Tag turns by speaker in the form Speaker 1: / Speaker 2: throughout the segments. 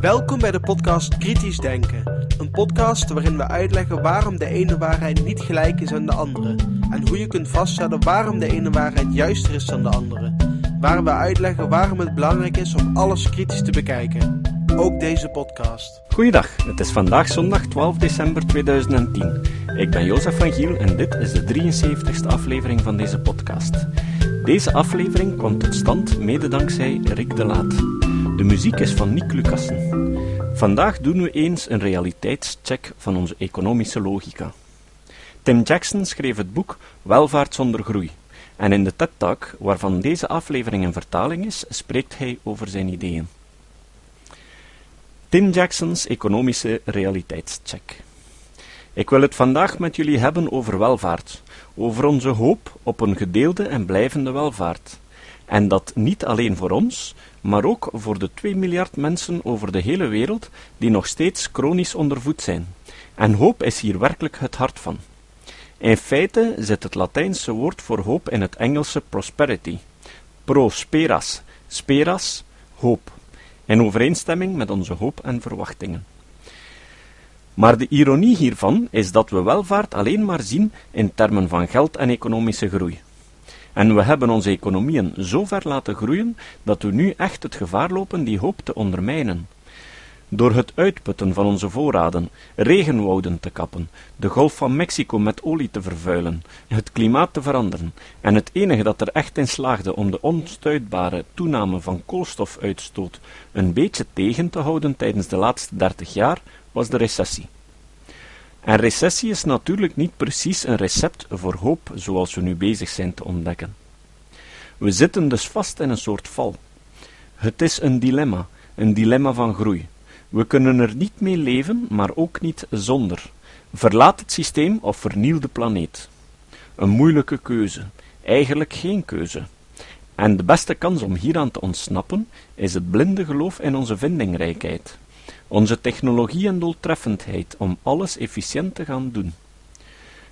Speaker 1: Welkom bij de podcast Kritisch Denken. Een podcast waarin we uitleggen waarom de ene waarheid niet gelijk is aan de andere. En hoe je kunt vaststellen waarom de ene waarheid juister is dan de andere. Waar we uitleggen waarom het belangrijk is om alles kritisch te bekijken. Ook deze podcast.
Speaker 2: Goeiedag, het is vandaag zondag 12 december 2010. Ik ben Jozef van Giel en dit is de 73ste aflevering van deze podcast. Deze aflevering kwam tot stand mede dankzij Rick de Laat. De muziek is van Nick Lucassen. Vandaag doen we eens een realiteitscheck van onze economische logica. Tim Jackson schreef het boek Welvaart zonder groei. En in de TED-talk, waarvan deze aflevering een vertaling is, spreekt hij over zijn ideeën. Tim Jacksons economische realiteitscheck. Ik wil het vandaag met jullie hebben over welvaart, over onze hoop op een gedeelde en blijvende welvaart. En dat niet alleen voor ons, maar ook voor de 2 miljard mensen over de hele wereld die nog steeds chronisch ondervoed zijn. En hoop is hier werkelijk het hart van. In feite zit het Latijnse woord voor hoop in het Engelse prosperity. Prosperas, speras, hoop, in overeenstemming met onze hoop en verwachtingen. Maar de ironie hiervan is dat we welvaart alleen maar zien in termen van geld en economische groei. En we hebben onze economieën zo ver laten groeien dat we nu echt het gevaar lopen die hoop te ondermijnen. Door het uitputten van onze voorraden, regenwouden te kappen, de Golf van Mexico met olie te vervuilen, het klimaat te veranderen, en het enige dat er echt in slaagde om de onstuitbare toename van koolstofuitstoot een beetje tegen te houden tijdens de laatste dertig jaar, was de recessie. En recessie is natuurlijk niet precies een recept voor hoop zoals we nu bezig zijn te ontdekken. We zitten dus vast in een soort val. Het is een dilemma, een dilemma van groei. We kunnen er niet mee leven, maar ook niet zonder. Verlaat het systeem of verniel de planeet. Een moeilijke keuze, eigenlijk geen keuze. En de beste kans om hieraan te ontsnappen is het blinde geloof in onze vindingrijkheid onze technologie en doeltreffendheid om alles efficiënt te gaan doen.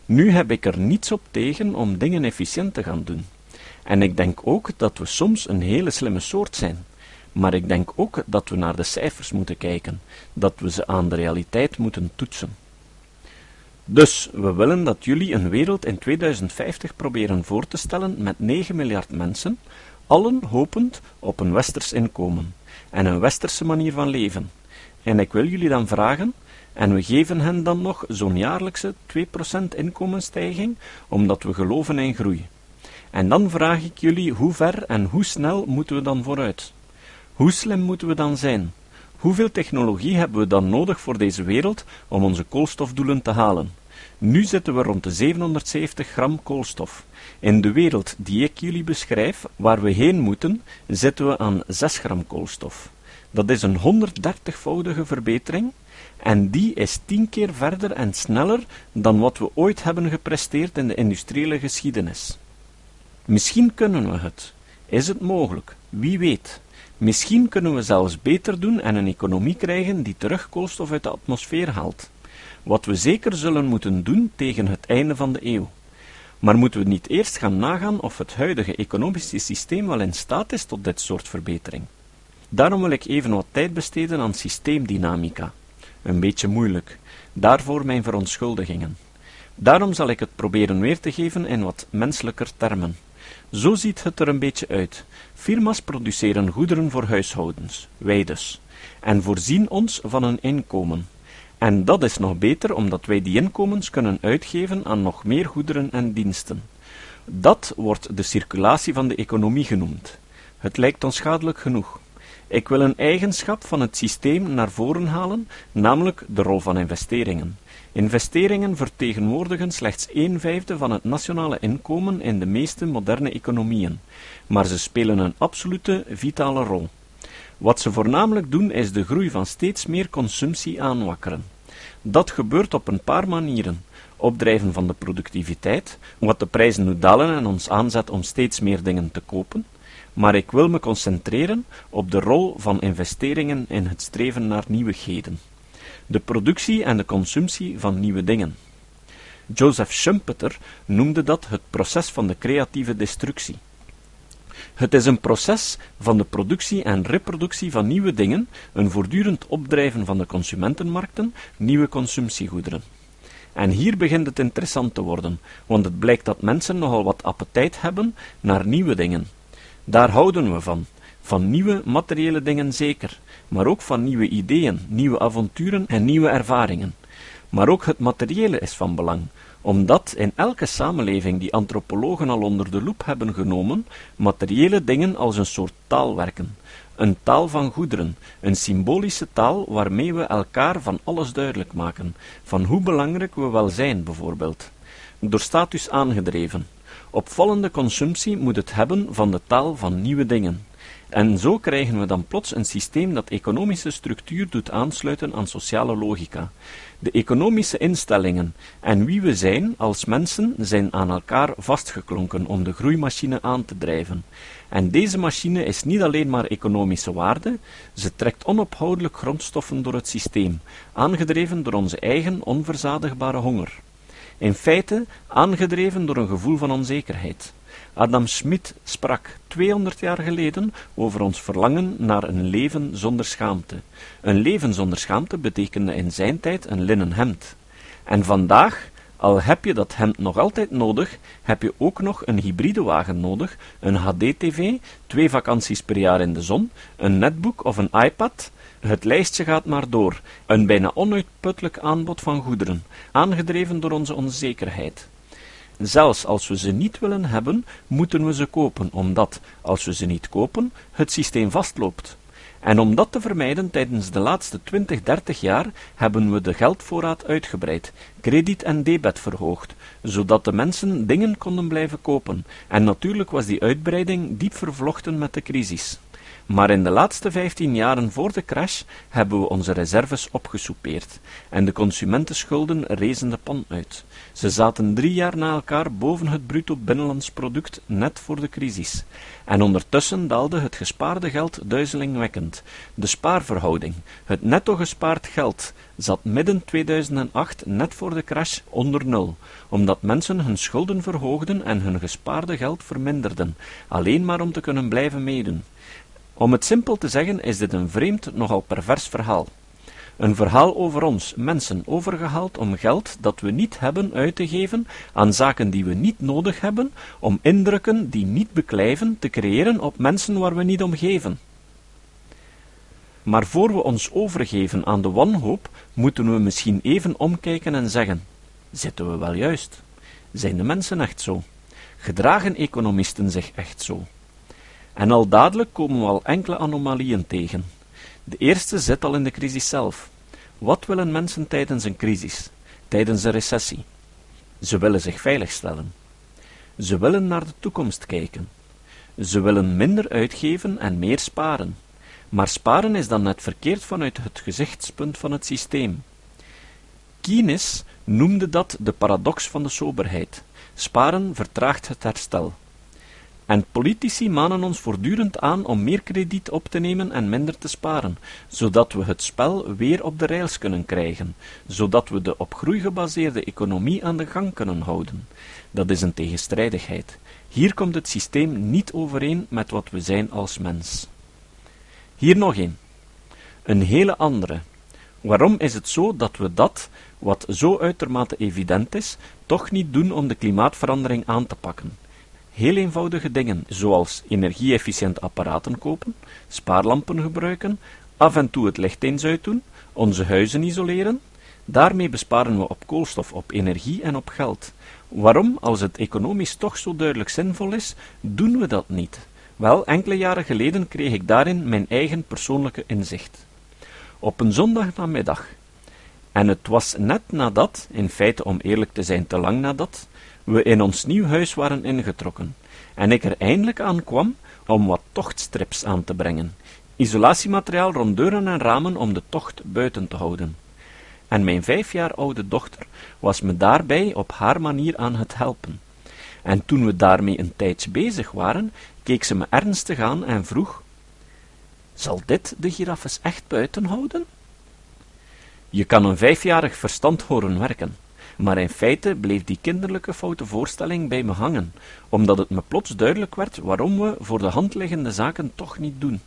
Speaker 2: Nu heb ik er niets op tegen om dingen efficiënt te gaan doen. En ik denk ook dat we soms een hele slimme soort zijn. Maar ik denk ook dat we naar de cijfers moeten kijken, dat we ze aan de realiteit moeten toetsen. Dus we willen dat jullie een wereld in 2050 proberen voor te stellen met 9 miljard mensen, allen hopend op een westers inkomen en een westerse manier van leven, en ik wil jullie dan vragen, en we geven hen dan nog zo'n jaarlijkse 2% inkomensstijging, omdat we geloven in groei. En dan vraag ik jullie, hoe ver en hoe snel moeten we dan vooruit? Hoe slim moeten we dan zijn? Hoeveel technologie hebben we dan nodig voor deze wereld om onze koolstofdoelen te halen? Nu zitten we rond de 770 gram koolstof. In de wereld die ik jullie beschrijf, waar we heen moeten, zitten we aan 6 gram koolstof. Dat is een 130-voudige verbetering en die is tien keer verder en sneller dan wat we ooit hebben gepresteerd in de industriële geschiedenis. Misschien kunnen we het. Is het mogelijk? Wie weet. Misschien kunnen we zelfs beter doen en een economie krijgen die terug koolstof uit de atmosfeer haalt. Wat we zeker zullen moeten doen tegen het einde van de eeuw. Maar moeten we niet eerst gaan nagaan of het huidige economische systeem wel in staat is tot dit soort verbetering? Daarom wil ik even wat tijd besteden aan systeemdynamica. Een beetje moeilijk. Daarvoor mijn verontschuldigingen. Daarom zal ik het proberen weer te geven in wat menselijker termen. Zo ziet het er een beetje uit. Firma's produceren goederen voor huishoudens, wij dus, en voorzien ons van een inkomen. En dat is nog beter omdat wij die inkomens kunnen uitgeven aan nog meer goederen en diensten. Dat wordt de circulatie van de economie genoemd. Het lijkt onschadelijk genoeg. Ik wil een eigenschap van het systeem naar voren halen, namelijk de rol van investeringen. Investeringen vertegenwoordigen slechts een vijfde van het nationale inkomen in de meeste moderne economieën, maar ze spelen een absolute vitale rol. Wat ze voornamelijk doen is de groei van steeds meer consumptie aanwakkeren. Dat gebeurt op een paar manieren. Opdrijven van de productiviteit, wat de prijzen nu dalen en ons aanzet om steeds meer dingen te kopen, maar ik wil me concentreren op de rol van investeringen in het streven naar nieuwigheden, de productie en de consumptie van nieuwe dingen. Joseph Schumpeter noemde dat het proces van de creatieve destructie. Het is een proces van de productie en reproductie van nieuwe dingen, een voortdurend opdrijven van de consumentenmarkten, nieuwe consumptiegoederen. En hier begint het interessant te worden, want het blijkt dat mensen nogal wat appetijt hebben naar nieuwe dingen. Daar houden we van. Van nieuwe materiële dingen zeker, maar ook van nieuwe ideeën, nieuwe avonturen en nieuwe ervaringen. Maar ook het materiële is van belang, omdat in elke samenleving die antropologen al onder de loep hebben genomen, materiële dingen als een soort taal werken. Een taal van goederen, een symbolische taal waarmee we elkaar van alles duidelijk maken, van hoe belangrijk we wel zijn, bijvoorbeeld. Door status aangedreven. Opvallende consumptie moet het hebben van de taal van nieuwe dingen. En zo krijgen we dan plots een systeem dat economische structuur doet aansluiten aan sociale logica. De economische instellingen en wie we zijn als mensen zijn aan elkaar vastgeklonken om de groeimachine aan te drijven. En deze machine is niet alleen maar economische waarde, ze trekt onophoudelijk grondstoffen door het systeem, aangedreven door onze eigen onverzadigbare honger. In feite aangedreven door een gevoel van onzekerheid. Adam Smith sprak 200 jaar geleden over ons verlangen naar een leven zonder schaamte. Een leven zonder schaamte betekende in zijn tijd een linnen hemd. En vandaag, al heb je dat hemd nog altijd nodig, heb je ook nog een hybride wagen nodig, een HD-TV, twee vakanties per jaar in de zon, een netbook of een iPad. Het lijstje gaat maar door, een bijna onuitputtelijk aanbod van goederen, aangedreven door onze onzekerheid. Zelfs als we ze niet willen hebben, moeten we ze kopen, omdat, als we ze niet kopen, het systeem vastloopt. En om dat te vermijden tijdens de laatste 20, 30 jaar hebben we de geldvoorraad uitgebreid, krediet en debet verhoogd, zodat de mensen dingen konden blijven kopen. En natuurlijk was die uitbreiding diep vervlochten met de crisis. Maar in de laatste vijftien jaren voor de crash hebben we onze reserves opgesoupeerd en de consumentenschulden rezen de pan uit. Ze zaten drie jaar na elkaar boven het bruto binnenlands product net voor de crisis. En ondertussen daalde het gespaarde geld duizelingwekkend. De spaarverhouding, het netto gespaard geld, zat midden 2008 net voor de crash onder nul, omdat mensen hun schulden verhoogden en hun gespaarde geld verminderden, alleen maar om te kunnen blijven meedoen. Om het simpel te zeggen is dit een vreemd, nogal pervers verhaal. Een verhaal over ons, mensen, overgehaald om geld dat we niet hebben uit te geven aan zaken die we niet nodig hebben, om indrukken die niet beklijven te creëren op mensen waar we niet om geven. Maar voor we ons overgeven aan de wanhoop, moeten we misschien even omkijken en zeggen: zitten we wel juist? Zijn de mensen echt zo? Gedragen economisten zich echt zo? En al dadelijk komen we al enkele anomalieën tegen. De eerste zit al in de crisis zelf. Wat willen mensen tijdens een crisis, tijdens een recessie? Ze willen zich veiligstellen. Ze willen naar de toekomst kijken. Ze willen minder uitgeven en meer sparen. Maar sparen is dan net verkeerd vanuit het gezichtspunt van het systeem. Keynes noemde dat de paradox van de soberheid. Sparen vertraagt het herstel. En politici manen ons voortdurend aan om meer krediet op te nemen en minder te sparen, zodat we het spel weer op de rails kunnen krijgen, zodat we de op groei gebaseerde economie aan de gang kunnen houden. Dat is een tegenstrijdigheid. Hier komt het systeem niet overeen met wat we zijn als mens. Hier nog een. Een hele andere. Waarom is het zo dat we dat, wat zo uitermate evident is, toch niet doen om de klimaatverandering aan te pakken? Heel eenvoudige dingen, zoals energie-efficiënt apparaten kopen, spaarlampen gebruiken, af en toe het licht eens uitdoen, onze huizen isoleren. Daarmee besparen we op koolstof, op energie en op geld. Waarom, als het economisch toch zo duidelijk zinvol is, doen we dat niet? Wel, enkele jaren geleden kreeg ik daarin mijn eigen persoonlijke inzicht. Op een zondagnamiddag. En het was net nadat, in feite om eerlijk te zijn te lang nadat, we in ons nieuw huis waren ingetrokken, en ik er eindelijk aan kwam om wat tochtstrips aan te brengen, isolatiemateriaal rond deuren en ramen om de tocht buiten te houden. En mijn vijf jaar oude dochter was me daarbij op haar manier aan het helpen. En toen we daarmee een tijdje bezig waren, keek ze me ernstig aan en vroeg: Zal dit de giraffes echt buiten houden? Je kan een vijfjarig verstand horen werken. maar in feite bleef die kinderlijke foute voorstelling bij me hangen, omdat het me plots duidelijk werd waarom we voor de hand liggende zaken toch niet doen.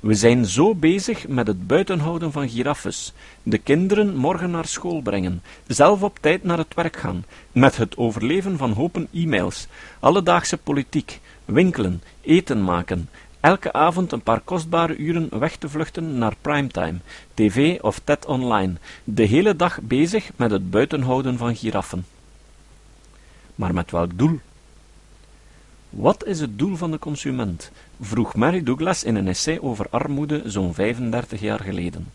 Speaker 2: We zijn zo bezig met het buitenhouden van giraffes, de kinderen morgen naar school brengen, zelf op tijd naar het werk gaan, met het overleven van hopen e-mails, alledaagse politiek, winkelen, eten maken, elke avond een paar kostbare uren weg te vluchten naar primetime, tv of TED online, de hele dag bezig met het buitenhouden van giraffen. Maar met welk doel? Wat is het doel van de consument? vroeg Mary Douglas in een essay over armoede zo'n 35 jaar geleden.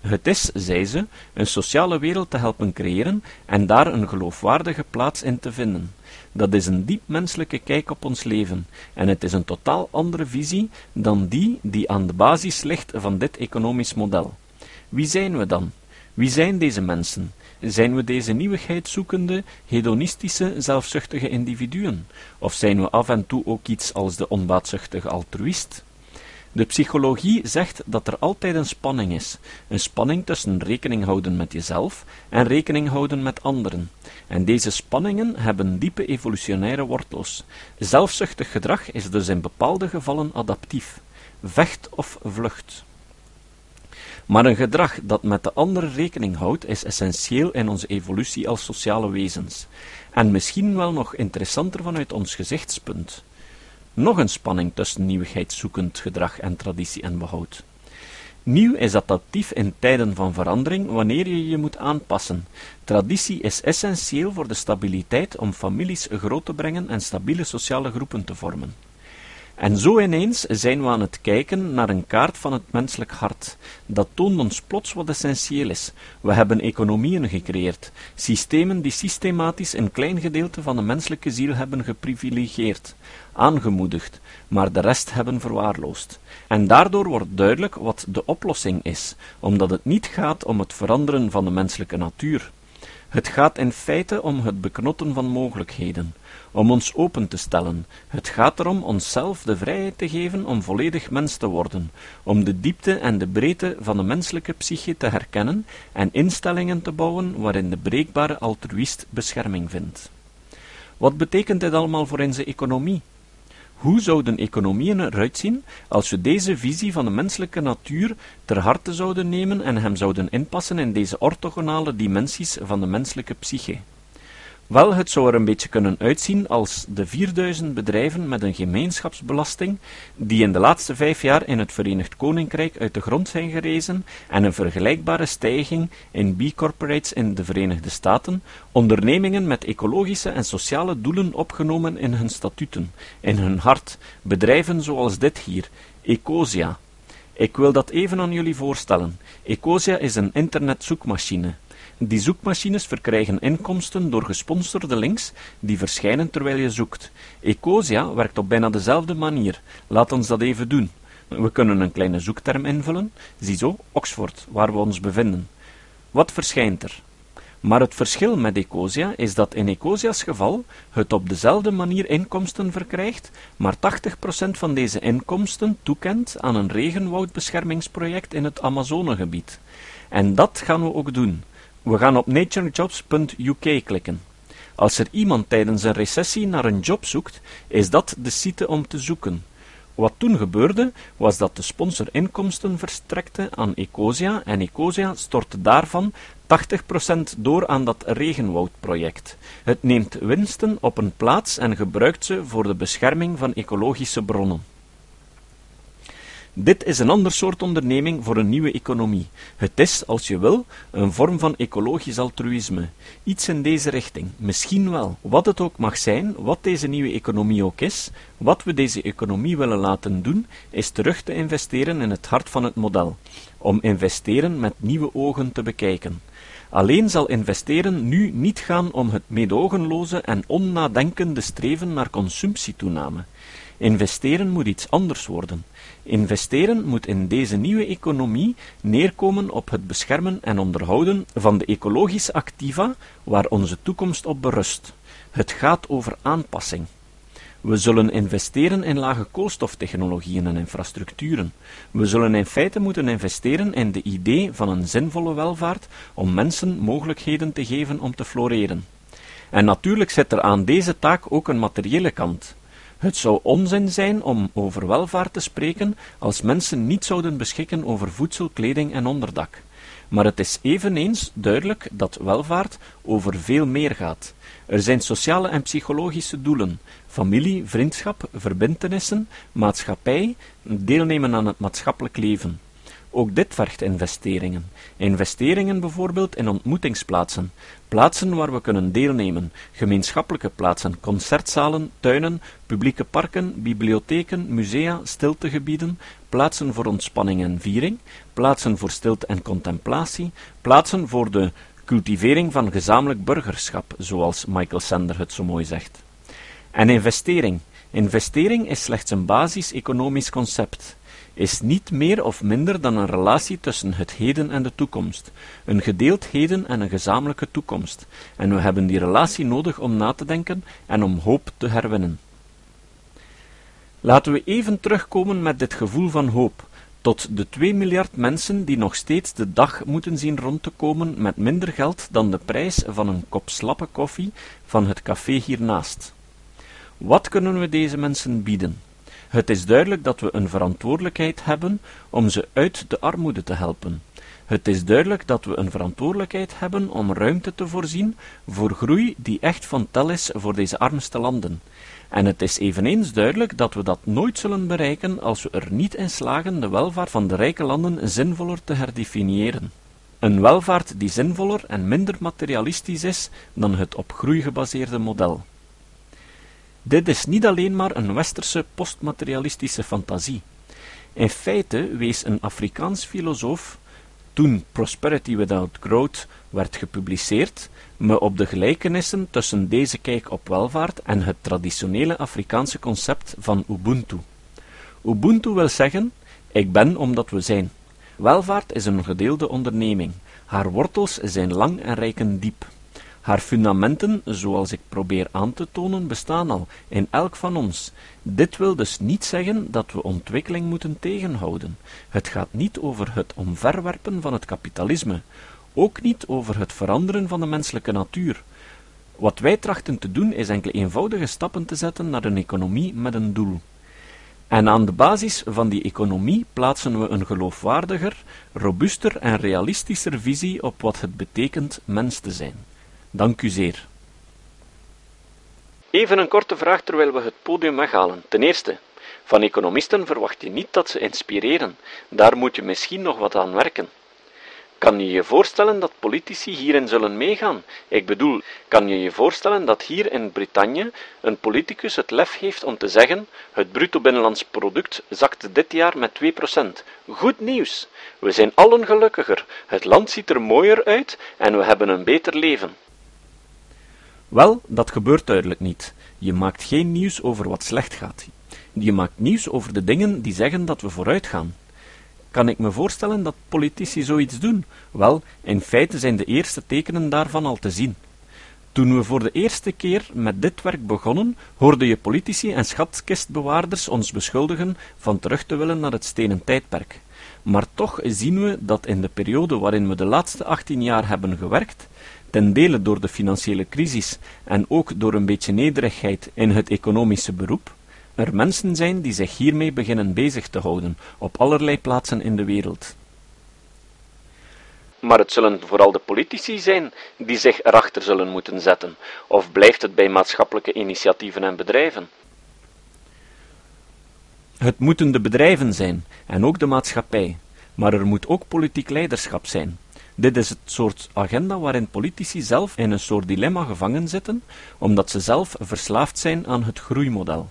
Speaker 2: Het is, zei ze, een sociale wereld te helpen creëren en daar een geloofwaardige plaats in te vinden. Dat is een diep menselijke kijk op ons leven, en het is een totaal andere visie dan die die aan de basis ligt van dit economisch model. Wie zijn we dan? Wie zijn deze mensen? Zijn we deze nieuwigheid zoekende, hedonistische, zelfzuchtige individuen? Of zijn we af en toe ook iets als de onbaatzuchtige altruïst? De psychologie zegt dat er altijd een spanning is, een spanning tussen rekening houden met jezelf en rekening houden met anderen. En deze spanningen hebben diepe evolutionaire wortels. Zelfzuchtig gedrag is dus in bepaalde gevallen adaptief. Vecht of vlucht. Maar een gedrag dat met de ander rekening houdt, is essentieel in onze evolutie als sociale wezens. En misschien wel nog interessanter vanuit ons gezichtspunt. Nog een spanning tussen nieuwigheidszoekend gedrag en traditie en behoud. Nieuw is adaptief in tijden van verandering wanneer je je moet aanpassen. Traditie is essentieel voor de stabiliteit om families groot te brengen en stabiele sociale groepen te vormen. En zo ineens zijn we aan het kijken naar een kaart van het menselijk hart. Dat toont ons plots wat essentieel is. We hebben economieën gecreëerd, systemen die systematisch een klein gedeelte van de menselijke ziel hebben geprivilegieerd, aangemoedigd, maar de rest hebben verwaarloosd. En daardoor wordt duidelijk wat de oplossing is, omdat het niet gaat om het veranderen van de menselijke natuur. Het gaat in feite om het beknotten van mogelijkheden om ons open te stellen. Het gaat erom onszelf de vrijheid te geven om volledig mens te worden, om de diepte en de breedte van de menselijke psyche te herkennen en instellingen te bouwen waarin de breekbare altruïst bescherming vindt. Wat betekent dit allemaal voor onze economie? Hoe zouden economieën eruit zien als we deze visie van de menselijke natuur ter harte zouden nemen en hem zouden inpassen in deze orthogonale dimensies van de menselijke psyche? Wel, het zou er een beetje kunnen uitzien als de 4000 bedrijven met een gemeenschapsbelasting die in de laatste vijf jaar in het Verenigd Koninkrijk uit de grond zijn gerezen en een vergelijkbare stijging in B-corporates in de Verenigde Staten, ondernemingen met ecologische en sociale doelen opgenomen in hun statuten, in hun hart, bedrijven zoals dit hier, Ecosia. Ik wil dat even aan jullie voorstellen. Ecosia is een internetzoekmachine. Die zoekmachines verkrijgen inkomsten door gesponsorde links die verschijnen terwijl je zoekt. Ecosia werkt op bijna dezelfde manier. Laat ons dat even doen. We kunnen een kleine zoekterm invullen. Ziezo, Oxford, waar we ons bevinden. Wat verschijnt er? Maar het verschil met Ecosia is dat in Ecosia's geval het op dezelfde manier inkomsten verkrijgt, maar 80% van deze inkomsten toekent aan een regenwoudbeschermingsproject in het Amazonegebied. En dat gaan we ook doen. We gaan op naturejobs.uk klikken. Als er iemand tijdens een recessie naar een job zoekt, is dat de site om te zoeken. Wat toen gebeurde, was dat de sponsor inkomsten verstrekte aan Ecosia en Ecosia stortte daarvan 80% door aan dat regenwoudproject. Het neemt winsten op een plaats en gebruikt ze voor de bescherming van ecologische bronnen. Dit is een ander soort onderneming voor een nieuwe economie. Het is, als je wil, een vorm van ecologisch altruïsme. Iets in deze richting, misschien wel. Wat het ook mag zijn, wat deze nieuwe economie ook is, wat we deze economie willen laten doen, is terug te investeren in het hart van het model. Om investeren met nieuwe ogen te bekijken. Alleen zal investeren nu niet gaan om het meedogenloze en onnadenkende streven naar consumptietoename. Investeren moet iets anders worden. Investeren moet in deze nieuwe economie neerkomen op het beschermen en onderhouden van de ecologische activa waar onze toekomst op berust. Het gaat over aanpassing. We zullen investeren in lage koolstoftechnologieën en infrastructuren. We zullen in feite moeten investeren in de idee van een zinvolle welvaart om mensen mogelijkheden te geven om te floreren. En natuurlijk zit er aan deze taak ook een materiële kant. Het zou onzin zijn om over welvaart te spreken als mensen niet zouden beschikken over voedsel, kleding en onderdak. Maar het is eveneens duidelijk dat welvaart over veel meer gaat. Er zijn sociale en psychologische doelen, familie, vriendschap, verbintenissen, maatschappij, deelnemen aan het maatschappelijk leven. Ook dit vergt investeringen. Investeringen bijvoorbeeld in ontmoetingsplaatsen, plaatsen waar we kunnen deelnemen, gemeenschappelijke plaatsen, concertzalen, tuinen, publieke parken, bibliotheken, musea, stiltegebieden, plaatsen voor ontspanning en viering, plaatsen voor stilte en contemplatie, plaatsen voor de cultivering van gezamenlijk burgerschap, zoals Michael Sander het zo mooi zegt. En investering. Investering is slechts een basis-economisch concept is niet meer of minder dan een relatie tussen het heden en de toekomst, een gedeeld heden en een gezamenlijke toekomst, en we hebben die relatie nodig om na te denken en om hoop te herwinnen. Laten we even terugkomen met dit gevoel van hoop, tot de 2 miljard mensen die nog steeds de dag moeten zien rond te komen met minder geld dan de prijs van een kop slappe koffie van het café hiernaast. Wat kunnen we deze mensen bieden? Het is duidelijk dat we een verantwoordelijkheid hebben om ze uit de armoede te helpen. Het is duidelijk dat we een verantwoordelijkheid hebben om ruimte te voorzien voor groei die echt van tel is voor deze armste landen. En het is eveneens duidelijk dat we dat nooit zullen bereiken als we er niet in slagen de welvaart van de rijke landen zinvoller te herdefiniëren. Een welvaart die zinvoller en minder materialistisch is dan het op groei gebaseerde model. Dit is niet alleen maar een westerse postmaterialistische fantasie. In feite wees een Afrikaans filosoof, toen Prosperity Without Growth werd gepubliceerd, me op de gelijkenissen tussen deze kijk op welvaart en het traditionele Afrikaanse concept van Ubuntu. Ubuntu wil zeggen: ik ben omdat we zijn. Welvaart is een gedeelde onderneming. Haar wortels zijn lang en rijken diep. Haar fundamenten, zoals ik probeer aan te tonen, bestaan al in elk van ons. Dit wil dus niet zeggen dat we ontwikkeling moeten tegenhouden. Het gaat niet over het omverwerpen van het kapitalisme, ook niet over het veranderen van de menselijke natuur. Wat wij trachten te doen is enkele eenvoudige stappen te zetten naar een economie met een doel. En aan de basis van die economie plaatsen we een geloofwaardiger, robuuster en realistischer visie op wat het betekent mens te zijn. Dank u zeer. Even een korte vraag terwijl we het podium weghalen. Ten eerste, van economisten verwacht je niet dat ze inspireren. Daar moet je misschien nog wat aan werken. Kan je je voorstellen dat politici hierin zullen meegaan? Ik bedoel, kan je je voorstellen dat hier in Brittannië een politicus het lef heeft om te zeggen: het bruto binnenlands product zakte dit jaar met 2%. Goed nieuws! We zijn allen gelukkiger, het land ziet er mooier uit en we hebben een beter leven. Wel, dat gebeurt duidelijk niet. Je maakt geen nieuws over wat slecht gaat. Je maakt nieuws over de dingen die zeggen dat we vooruit gaan. Kan ik me voorstellen dat politici zoiets doen? Wel, in feite zijn de eerste tekenen daarvan al te zien. Toen we voor de eerste keer met dit werk begonnen, hoorde je politici en schatkistbewaarders ons beschuldigen van terug te willen naar het stenen tijdperk. Maar toch zien we dat in de periode waarin we de laatste 18 jaar hebben gewerkt, ten dele door de financiële crisis en ook door een beetje nederigheid in het economische beroep, er mensen zijn die zich hiermee beginnen bezig te houden, op allerlei plaatsen in de wereld. Maar het zullen vooral de politici zijn die zich erachter zullen moeten zetten, of blijft het bij maatschappelijke initiatieven en bedrijven? Het moeten de bedrijven zijn, en ook de maatschappij, maar er moet ook politiek leiderschap zijn. Dit is het soort agenda waarin politici zelf in een soort dilemma gevangen zitten, omdat ze zelf verslaafd zijn aan het groeimodel.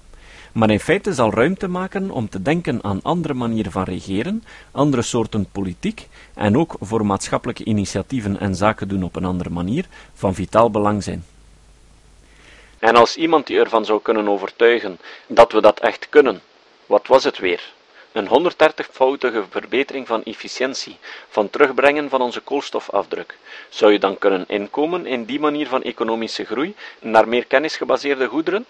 Speaker 2: Maar in feite zal ruimte maken om te denken aan andere manieren van regeren, andere soorten politiek en ook voor maatschappelijke initiatieven en zaken doen op een andere manier van vitaal belang zijn. En als iemand die ervan zou kunnen overtuigen dat we dat echt kunnen, wat was het weer? Een 130-voudige verbetering van efficiëntie, van terugbrengen van onze koolstofafdruk. Zou je dan kunnen inkomen in die manier van economische groei naar meer kennisgebaseerde goederen?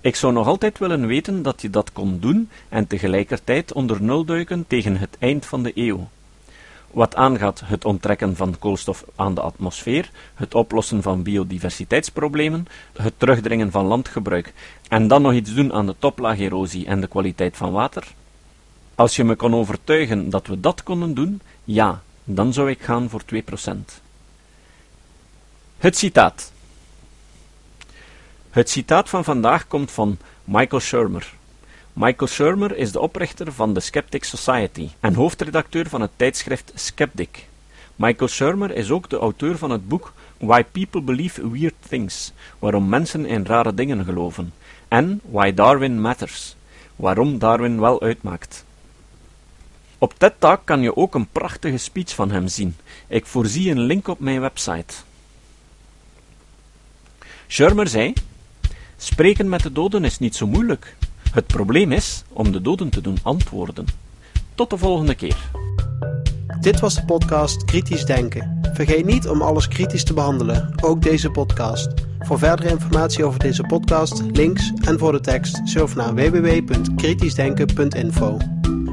Speaker 2: Ik zou nog altijd willen weten dat je dat kon doen en tegelijkertijd onder nul duiken tegen het eind van de eeuw. Wat aangaat het onttrekken van koolstof aan de atmosfeer, het oplossen van biodiversiteitsproblemen, het terugdringen van landgebruik en dan nog iets doen aan de toplaagerosie en de kwaliteit van water? Als je me kon overtuigen dat we dat konden doen, ja, dan zou ik gaan voor 2%. Het citaat. Het citaat van vandaag komt van Michael Shermer. Michael Shermer is de oprichter van de Skeptic Society en hoofdredacteur van het tijdschrift Skeptic. Michael Shermer is ook de auteur van het boek Why People Believe Weird Things, waarom mensen in rare dingen geloven, en Why Darwin Matters, waarom Darwin wel uitmaakt. Op TED Talk kan je ook een prachtige speech van hem zien. Ik voorzie een link op mijn website. Shermer zei: Spreken met de doden is niet zo moeilijk. Het probleem is om de doden te doen antwoorden. Tot de volgende keer.
Speaker 1: Dit was de podcast Kritisch Denken. Vergeet niet om alles kritisch te behandelen, ook deze podcast. Voor verdere informatie over deze podcast, links en voor de tekst, surf naar www.kritischdenken.info.